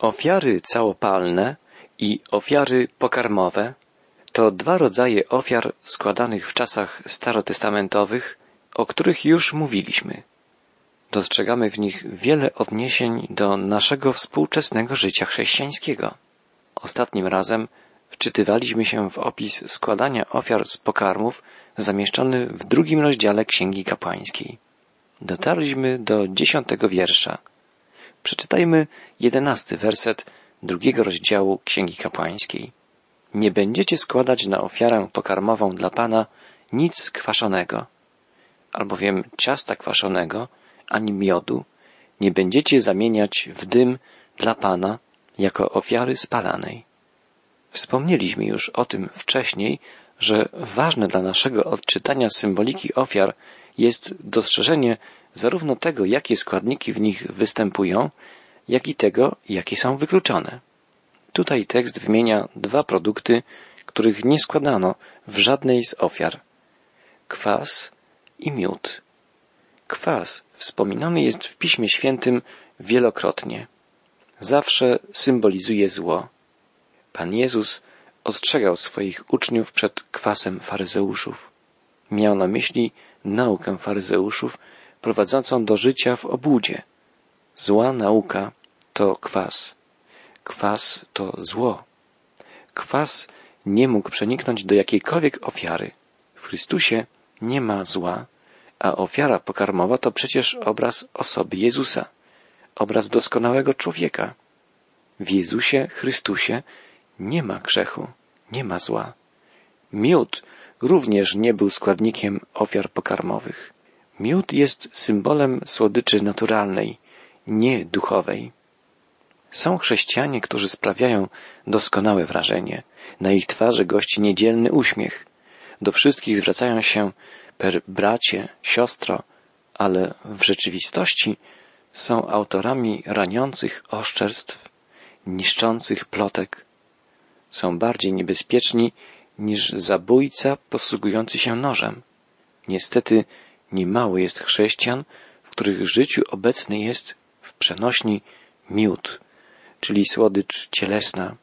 Ofiary całopalne i ofiary pokarmowe to dwa rodzaje ofiar składanych w czasach starotestamentowych, o których już mówiliśmy. Dostrzegamy w nich wiele odniesień do naszego współczesnego życia chrześcijańskiego. Ostatnim razem wczytywaliśmy się w opis składania ofiar z pokarmów zamieszczony w drugim rozdziale Księgi Kapłańskiej. Dotarliśmy do dziesiątego wiersza. Przeczytajmy jedenasty werset drugiego rozdziału Księgi Kapłańskiej. Nie będziecie składać na ofiarę pokarmową dla Pana nic kwaszonego, albowiem ciasta kwaszonego ani miodu nie będziecie zamieniać w dym dla Pana jako ofiary spalanej. Wspomnieliśmy już o tym wcześniej, że ważne dla naszego odczytania symboliki ofiar jest dostrzeżenie zarówno tego, jakie składniki w nich występują, jak i tego, jakie są wykluczone. Tutaj tekst wymienia dwa produkty, których nie składano w żadnej z ofiar. Kwas i miód. Kwas wspominany jest w Piśmie Świętym wielokrotnie. Zawsze symbolizuje zło. Pan Jezus ostrzegał swoich uczniów przed kwasem faryzeuszów. Miał na myśli naukę faryzeuszów prowadzącą do życia w obłudzie. Zła nauka to kwas. Kwas to zło. Kwas nie mógł przeniknąć do jakiejkolwiek ofiary. W Chrystusie nie ma zła, a ofiara pokarmowa to przecież obraz osoby Jezusa, obraz doskonałego człowieka. W Jezusie Chrystusie nie ma grzechu, nie ma zła. Miód również nie był składnikiem ofiar pokarmowych. Miód jest symbolem słodyczy naturalnej, nie duchowej. Są chrześcijanie, którzy sprawiają doskonałe wrażenie. Na ich twarzy gości niedzielny uśmiech. Do wszystkich zwracają się per bracie, siostro, ale w rzeczywistości są autorami raniących oszczerstw, niszczących plotek. Są bardziej niebezpieczni niż zabójca posługujący się nożem. Niestety niemało jest chrześcijan, w których życiu obecny jest w przenośni miód, czyli słodycz cielesna,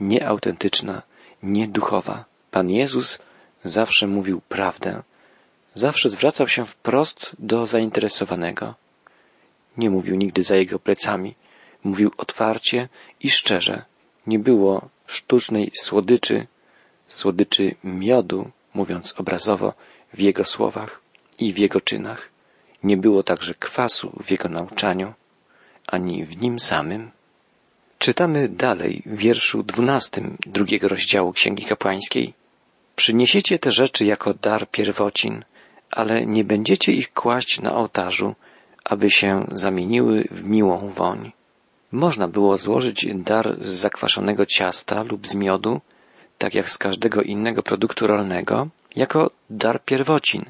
nieautentyczna, nieduchowa. Pan Jezus zawsze mówił prawdę, zawsze zwracał się wprost do zainteresowanego. Nie mówił nigdy za jego plecami, mówił otwarcie i szczerze. Nie było sztucznej słodyczy, słodyczy miodu, mówiąc obrazowo, w jego słowach i w jego czynach. Nie było także kwasu w jego nauczaniu, ani w nim samym. Czytamy dalej w wierszu dwunastym drugiego rozdziału Księgi Kapłańskiej. Przyniesiecie te rzeczy jako dar pierwocin, ale nie będziecie ich kłaść na ołtarzu, aby się zamieniły w miłą woń. Można było złożyć dar z zakwaszonego ciasta lub z miodu, tak jak z każdego innego produktu rolnego, jako dar pierwocin.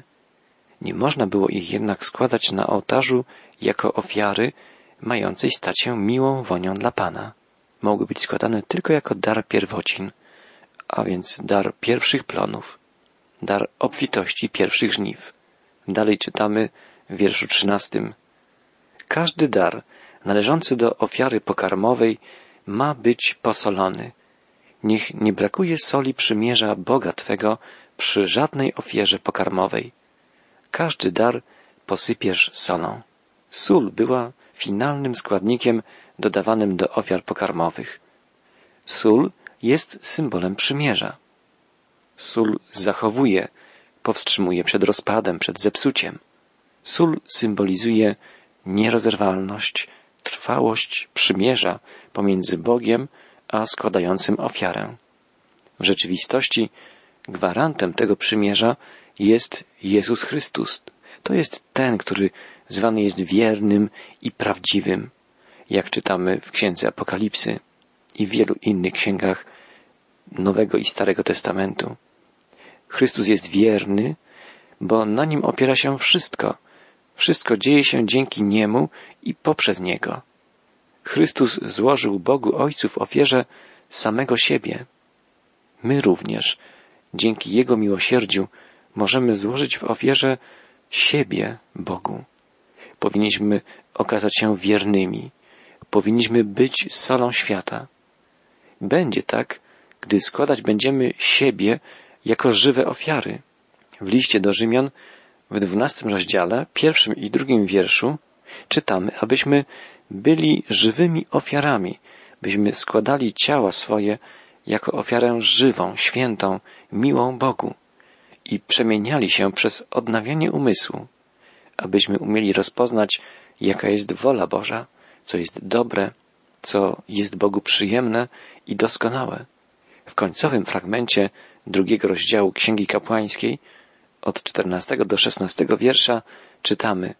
Nie można było ich jednak składać na ołtarzu jako ofiary mającej stać się miłą wonią dla Pana. Mogły być składane tylko jako dar pierwocin, a więc dar pierwszych plonów, dar obfitości pierwszych żniw. Dalej czytamy w wierszu trzynastym. Każdy dar należący do ofiary pokarmowej ma być posolony. Niech nie brakuje soli przymierza Boga Twego przy żadnej ofierze pokarmowej. Każdy dar posypiesz solą. Sól była finalnym składnikiem dodawanym do ofiar pokarmowych. Sól jest symbolem przymierza. Sól zachowuje, powstrzymuje przed rozpadem, przed zepsuciem. Sól symbolizuje nierozerwalność, trwałość przymierza pomiędzy Bogiem a składającym ofiarę. W rzeczywistości gwarantem tego przymierza jest Jezus Chrystus. To jest ten, który zwany jest wiernym i prawdziwym, jak czytamy w Księdze Apokalipsy i w wielu innych księgach Nowego i Starego Testamentu. Chrystus jest wierny, bo na nim opiera się wszystko. Wszystko dzieje się dzięki Niemu i poprzez Niego. Chrystus złożył Bogu Ojcu w ofierze samego siebie. My również, dzięki Jego miłosierdziu, możemy złożyć w ofierze siebie Bogu. Powinniśmy okazać się wiernymi, powinniśmy być solą świata. Będzie tak, gdy składać będziemy siebie jako żywe ofiary. W liście do Rzymian w dwunastym rozdziale, pierwszym i drugim wierszu czytamy, abyśmy byli żywymi ofiarami, byśmy składali ciała swoje jako ofiarę żywą, świętą, miłą Bogu i przemieniali się przez odnawianie umysłu, abyśmy umieli rozpoznać, jaka jest wola Boża, co jest dobre, co jest Bogu przyjemne i doskonałe. W końcowym fragmencie drugiego rozdziału Księgi Kapłańskiej od 14 do 16 wiersza czytamy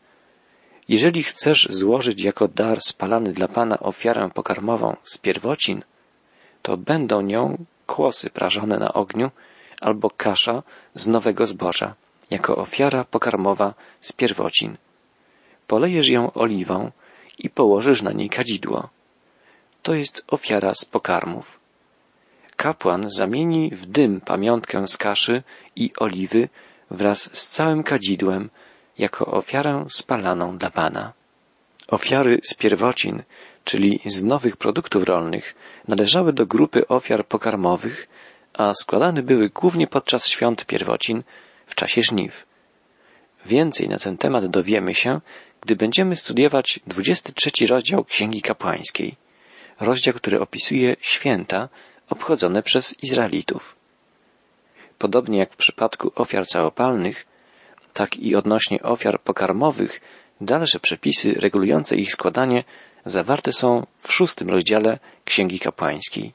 Jeżeli chcesz złożyć jako dar spalany dla Pana ofiarę pokarmową z pierwocin, to będą nią kłosy prażone na ogniu albo kasza z nowego zboża, jako ofiara pokarmowa z pierwocin. Polejesz ją oliwą i położysz na niej kadzidło. To jest ofiara z pokarmów. Kapłan zamieni w dym pamiątkę z kaszy i oliwy wraz z całym kadzidłem jako ofiarę spalaną dla Pana. Ofiary z pierwocin, czyli z nowych produktów rolnych, należały do grupy ofiar pokarmowych, a składane były głównie podczas świąt pierwocin w czasie żniw. Więcej na ten temat dowiemy się, gdy będziemy studiować 23 rozdział Księgi Kapłańskiej, rozdział, który opisuje święta obchodzone przez Izraelitów. Podobnie jak w przypadku ofiar całopalnych, tak i odnośnie ofiar pokarmowych, dalsze przepisy regulujące ich składanie zawarte są w szóstym rozdziale Księgi Kapłańskiej.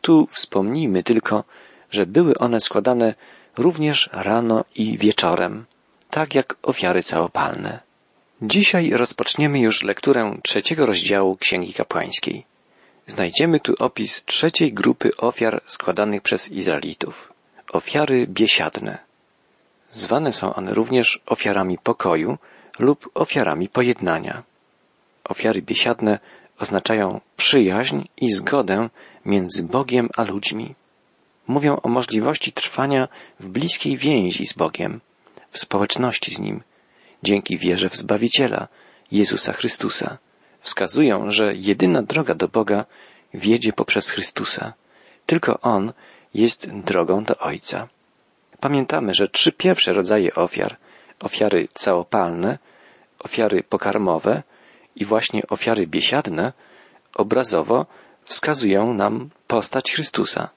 Tu wspomnijmy tylko, że były one składane również rano i wieczorem, tak jak ofiary całopalne. Dzisiaj rozpoczniemy już lekturę trzeciego rozdziału Księgi Kapłańskiej. Znajdziemy tu opis trzeciej grupy ofiar składanych przez Izraelitów. Ofiary biesiadne. Zwane są one również ofiarami pokoju lub ofiarami pojednania. Ofiary biesiadne oznaczają przyjaźń i zgodę między Bogiem a ludźmi. Mówią o możliwości trwania w bliskiej więzi z Bogiem, w społeczności z Nim, dzięki wierze w Zbawiciela, Jezusa Chrystusa. Wskazują, że jedyna droga do Boga wiedzie poprzez Chrystusa. Tylko On jest drogą do Ojca. Pamiętamy, że trzy pierwsze rodzaje ofiar, ofiary całopalne, ofiary pokarmowe i właśnie ofiary biesiadne, obrazowo wskazują nam postać Chrystusa.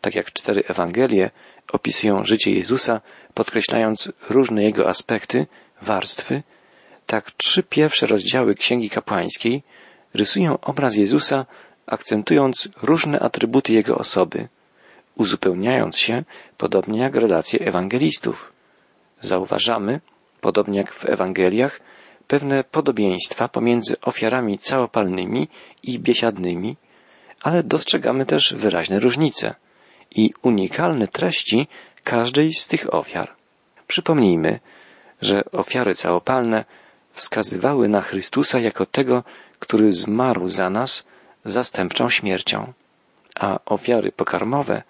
Tak jak cztery Ewangelie opisują życie Jezusa, podkreślając różne jego aspekty, warstwy, tak trzy pierwsze rozdziały Księgi Kapłańskiej rysują obraz Jezusa, akcentując różne atrybuty jego osoby, uzupełniając się, podobnie jak relacje ewangelistów. Zauważamy, podobnie jak w Ewangeliach, pewne podobieństwa pomiędzy ofiarami całopalnymi i biesiadnymi, ale dostrzegamy też wyraźne różnice i unikalne treści każdej z tych ofiar. Przypomnijmy, że ofiary całopalne wskazywały na Chrystusa jako tego, który zmarł za nas zastępczą śmiercią, a ofiary pokarmowe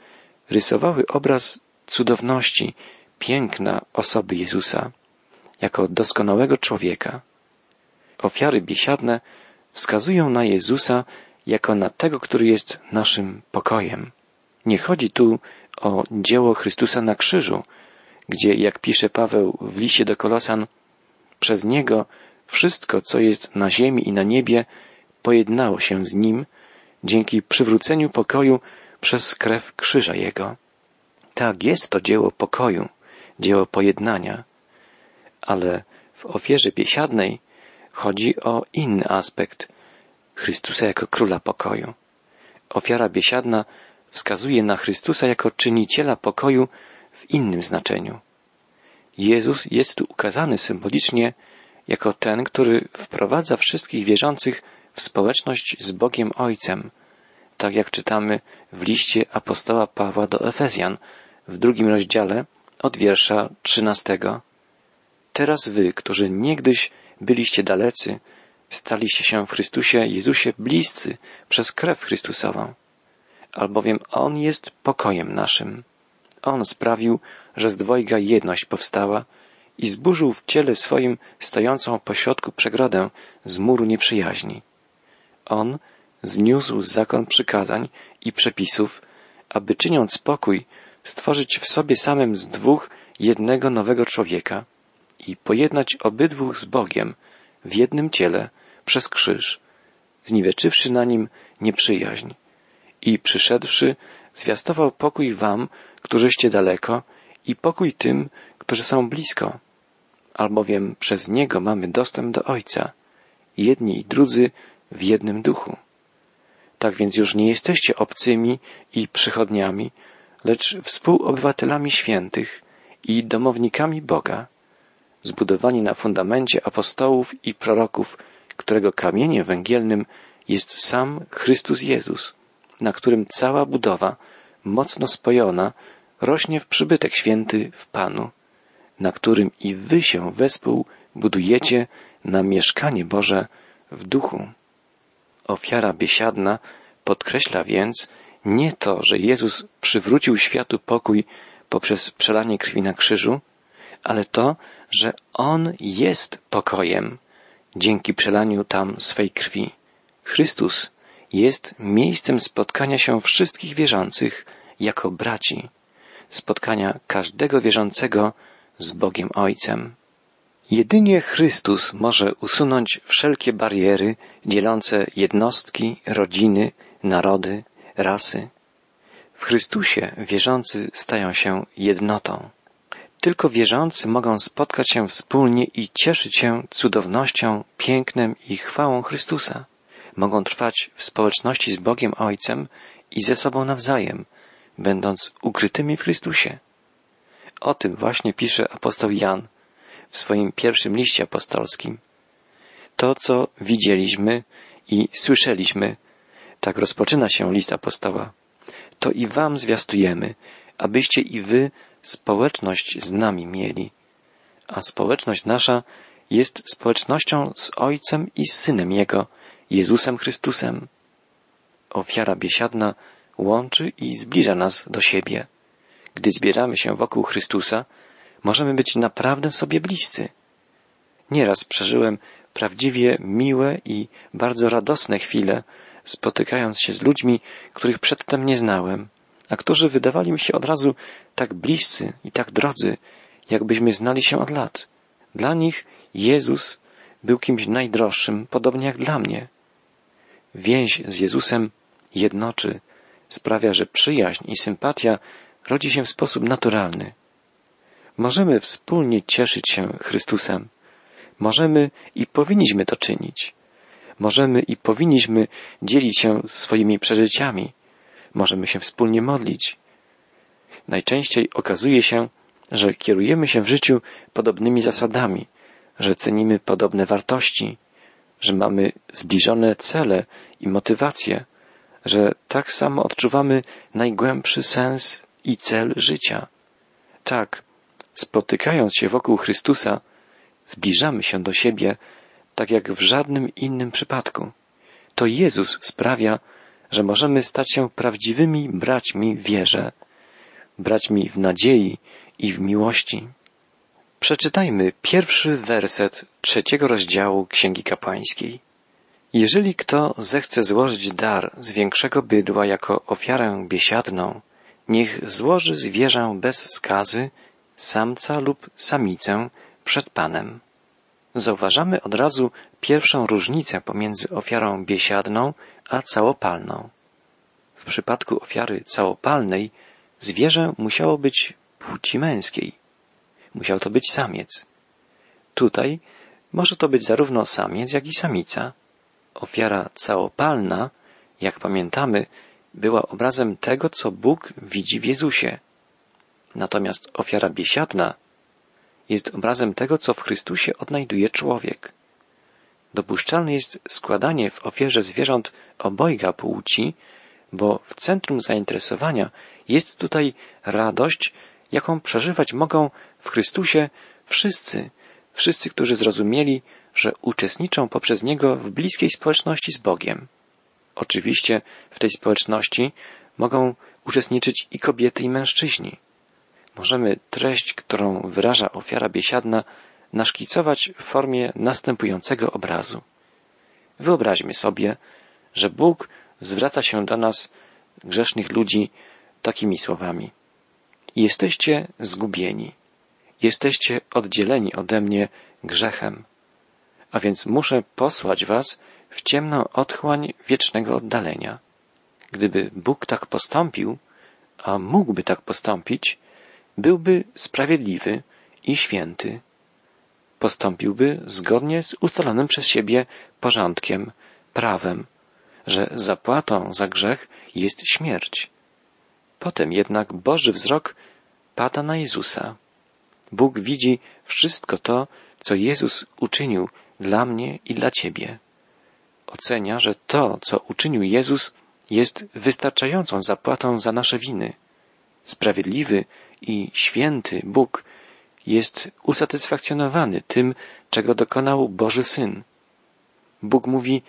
rysowały obraz cudowności, piękna osoby Jezusa, jako doskonałego człowieka. Ofiary biesiadne wskazują na Jezusa jako na tego, który jest naszym pokojem. Nie chodzi tu o dzieło Chrystusa na krzyżu, gdzie, jak pisze Paweł w liście do Kolosan, przez Niego wszystko, co jest na ziemi i na niebie, pojednało się z Nim dzięki przywróceniu pokoju przez krew krzyża Jego. Tak, jest to dzieło pokoju, dzieło pojednania, ale w ofierze biesiadnej chodzi o inny aspekt Chrystusa jako króla pokoju. Ofiara biesiadna wskazuje na Chrystusa jako czyniciela pokoju w innym znaczeniu. Jezus jest tu ukazany symbolicznie jako ten, który wprowadza wszystkich wierzących w społeczność z Bogiem Ojcem, tak jak czytamy w liście apostoła Pawła do Efezjan w drugim rozdziale od wiersza trzynastego. Teraz wy, którzy niegdyś byliście dalecy, staliście się w Chrystusie Jezusie bliscy przez krew Chrystusową, albowiem On jest pokojem naszym. On sprawił, że z dwojga jedność powstała i zburzył w ciele swoim stojącą pośrodku przegrodę z muru nieprzyjaźni. On zniósł zakon przykazań i przepisów, aby czyniąc pokój, stworzyć w sobie samym z dwóch jednego nowego człowieka i pojednać obydwu z Bogiem w jednym ciele przez krzyż, zniweczywszy na nim nieprzyjaźń i przyszedłszy zwiastował pokój wam, którzyście daleko i pokój tym, którzy są blisko, albowiem przez Niego mamy dostęp do Ojca, jedni i drudzy w jednym duchu. Tak więc już nie jesteście obcymi i przychodniami, lecz współobywatelami świętych i domownikami Boga, zbudowani na fundamencie apostołów i proroków, którego kamieniem węgielnym jest sam Chrystus Jezus, na którym cała budowa, mocno spojona, rośnie w przybytek święty w Panu, na którym i wy się wespół budujecie na mieszkanie Boże w duchu. Ofiara biesiadna podkreśla więc nie to, że Jezus przywrócił światu pokój poprzez przelanie krwi na krzyżu, ale to, że On jest pokojem dzięki przelaniu tam swej krwi. Chrystus jest miejscem spotkania się wszystkich wierzących jako braci, spotkania każdego wierzącego z Bogiem Ojcem. Jedynie Chrystus może usunąć wszelkie bariery dzielące jednostki, rodziny, narody, rasy. W Chrystusie wierzący stają się jednotą. Tylko wierzący mogą spotkać się wspólnie i cieszyć się cudownością, pięknem i chwałą Chrystusa. Mogą trwać w społeczności z Bogiem Ojcem i ze sobą nawzajem, będąc ukrytymi w Chrystusie. O tym właśnie pisze apostoł Jan w swoim pierwszym liście apostolskim. To, co widzieliśmy i słyszeliśmy, tak rozpoczyna się list apostoła, to i wam zwiastujemy, abyście i wy społeczność z nami mieli. A społeczność nasza jest społecznością z Ojcem i Synem Jego, Jezusem Chrystusem. Ofiara biesiadna łączy i zbliża nas do siebie. Gdy zbieramy się wokół Chrystusa, możemy być naprawdę sobie bliscy. Nieraz przeżyłem prawdziwie miłe i bardzo radosne chwile, spotykając się z ludźmi, których przedtem nie znałem, a którzy wydawali mi się od razu tak bliscy i tak drodzy, jakbyśmy znali się od lat. Dla nich Jezus był kimś najdroższym, podobnie jak dla mnie. Więź z Jezusem jednoczy, sprawia, że przyjaźń i sympatia rodzi się w sposób naturalny. Możemy wspólnie cieszyć się Chrystusem. Możemy i powinniśmy to czynić. Możemy i powinniśmy dzielić się swoimi przeżyciami. Możemy się wspólnie modlić. Najczęściej okazuje się, że kierujemy się w życiu podobnymi zasadami, że cenimy podobne wartości, że mamy zbliżone cele i motywacje, że tak samo odczuwamy najgłębszy sens i cel życia. Tak, spotykając się wokół Chrystusa, zbliżamy się do siebie, tak jak w żadnym innym przypadku. To Jezus sprawia, że możemy stać się prawdziwymi braćmi wierze, braćmi w nadziei i w miłości. Przeczytajmy pierwszy werset trzeciego rozdziału Księgi Kapłańskiej. Jeżeli kto zechce złożyć dar z większego bydła jako ofiarę biesiadną, niech złoży zwierzę bez skazy, samca lub samicę przed Panem. Zauważamy od razu pierwszą różnicę pomiędzy ofiarą biesiadną a całopalną. W przypadku ofiary całopalnej zwierzę musiało być płci męskiej. Musiał to być samiec. Tutaj może to być zarówno samiec, jak i samica. Ofiara całopalna, jak pamiętamy, była obrazem tego, co Bóg widzi w Jezusie. Natomiast ofiara biesiadna jest obrazem tego, co w Chrystusie odnajduje człowiek. Dopuszczalne jest składanie w ofierze zwierząt obojga płci, bo w centrum zainteresowania jest tutaj radość, jaką przeżywać mogą w Chrystusie wszyscy, wszyscy, którzy zrozumieli, że uczestniczą poprzez Niego w bliskiej społeczności z Bogiem. Oczywiście w tej społeczności mogą uczestniczyć i kobiety, i mężczyźni. Możemy treść, którą wyraża ofiara biesiadna, naszkicować w formie następującego obrazu. Wyobraźmy sobie, że Bóg zwraca się do nas, grzesznych ludzi, takimi słowami. Jesteście zgubieni. Jesteście oddzieleni ode mnie grzechem. A więc muszę posłać was w ciemną otchłań wiecznego oddalenia. Gdyby Bóg tak postąpił, a mógłby tak postąpić, byłby sprawiedliwy i święty. Postąpiłby zgodnie z ustalonym przez siebie porządkiem, prawem, że zapłatą za grzech jest śmierć. Potem jednak Boży wzrok pada na Jezusa. Bóg widzi wszystko to, co Jezus uczynił dla mnie i dla Ciebie. Ocenia, że to, co uczynił Jezus, jest wystarczającą zapłatą za nasze winy. Sprawiedliwy i święty Bóg jest usatysfakcjonowany tym, czego dokonał Boży Syn. Bóg mówi,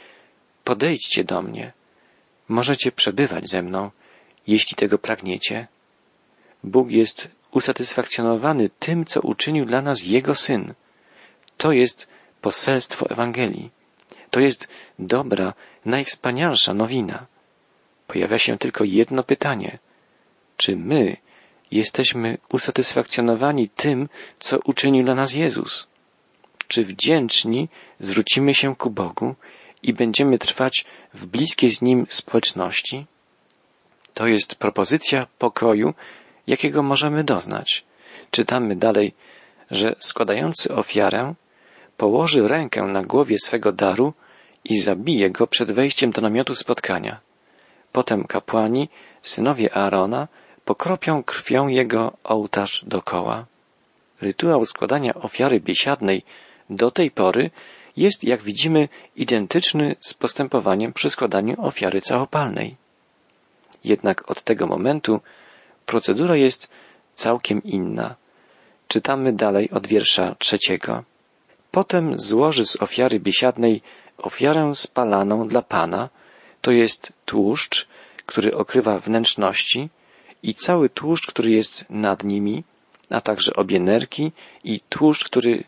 podejdźcie do mnie, możecie przebywać ze mną, jeśli tego pragniecie. Bóg jest usatysfakcjonowany tym, co uczynił dla nas Jego Syn. To jest poselstwo Ewangelii. To jest dobra, najwspanialsza nowina. Pojawia się tylko jedno pytanie. Czy my jesteśmy usatysfakcjonowani tym, co uczynił dla nas Jezus? Czy wdzięczni zwrócimy się ku Bogu i będziemy trwać w bliskiej z Nim społeczności? To jest propozycja pokoju, jakiego możemy doznać. Czytamy dalej, że składający ofiarę położy rękę na głowie swego daru i zabije go przed wejściem do namiotu spotkania. Potem kapłani, synowie Aarona, pokropią krwią jego ołtarz dokoła. Rytuał składania ofiary biesiadnej do tej pory jest, jak widzimy, identyczny z postępowaniem przy składaniu ofiary całopalnej. Jednak od tego momentu procedura jest całkiem inna. Czytamy dalej od wiersza trzeciego. Potem złoży z ofiary biesiadnej ofiarę spalaną dla Pana, to jest tłuszcz, który okrywa wnętrzności i cały tłuszcz, który jest nad nimi, a także obie nerki i tłuszcz, który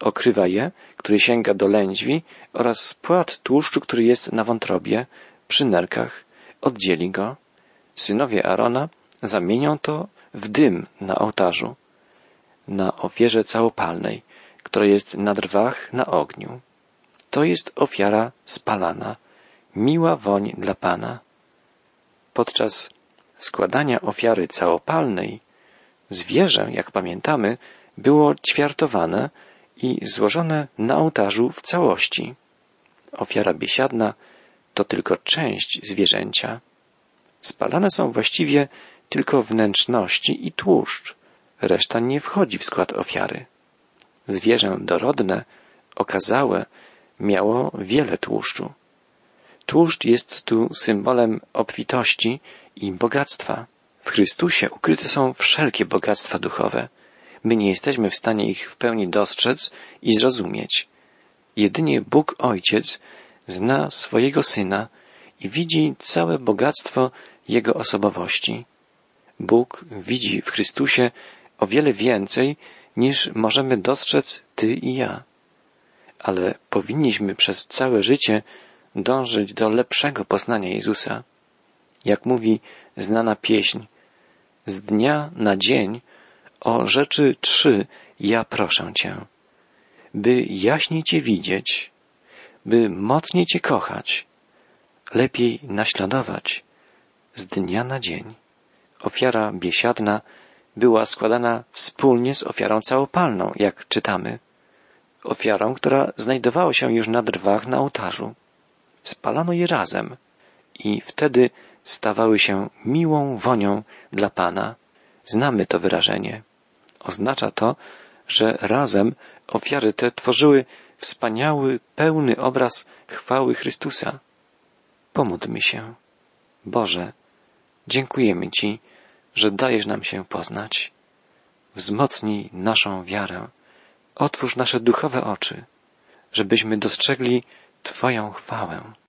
okrywa je, który sięga do lędźwi oraz płat tłuszczu, który jest na wątrobie, przy nerkach, oddzieli go. Synowie Arona zamienią to w dym na ołtarzu, na ofierze całopalnej, która jest na drwach na ogniu. To jest ofiara spalana, miła woń dla Pana. Podczas składania ofiary całopalnej zwierzę, jak pamiętamy, było ćwiartowane i złożone na ołtarzu w całości. Ofiara biesiadna to tylko część zwierzęcia. Spalane są właściwie tylko wnętrzności i tłuszcz. Reszta nie wchodzi w skład ofiary. Zwierzę dorodne, okazałe, miało wiele tłuszczu. Tłuszcz jest tu symbolem obfitości i bogactwa. W Chrystusie ukryte są wszelkie bogactwa duchowe. My nie jesteśmy w stanie ich w pełni dostrzec i zrozumieć. Jedynie Bóg Ojciec zna swojego Syna i widzi całe bogactwo Jego osobowości. Bóg widzi w Chrystusie o wiele więcej niż możemy dostrzec Ty i ja. Ale powinniśmy przez całe życie dążyć do lepszego poznania Jezusa. Jak mówi znana pieśń, z dnia na dzień o rzeczy trzy ja proszę Cię, by jaśniej Cię widzieć, by mocniej Cię kochać, lepiej naśladować z dnia na dzień. Ofiara biesiadna była składana wspólnie z ofiarą całopalną, jak czytamy. Ofiarą, która znajdowała się już na drwach na ołtarzu. Spalano je razem i wtedy stawały się miłą wonią dla Pana. Znamy to wyrażenie. Oznacza to, że razem ofiary te tworzyły wspaniały, pełny obraz chwały Chrystusa. Pomódlmy się. Boże, dziękujemy Ci, że dajesz nam się poznać. Wzmocnij naszą wiarę. Otwórz nasze duchowe oczy, żebyśmy dostrzegli Twoją chwałę.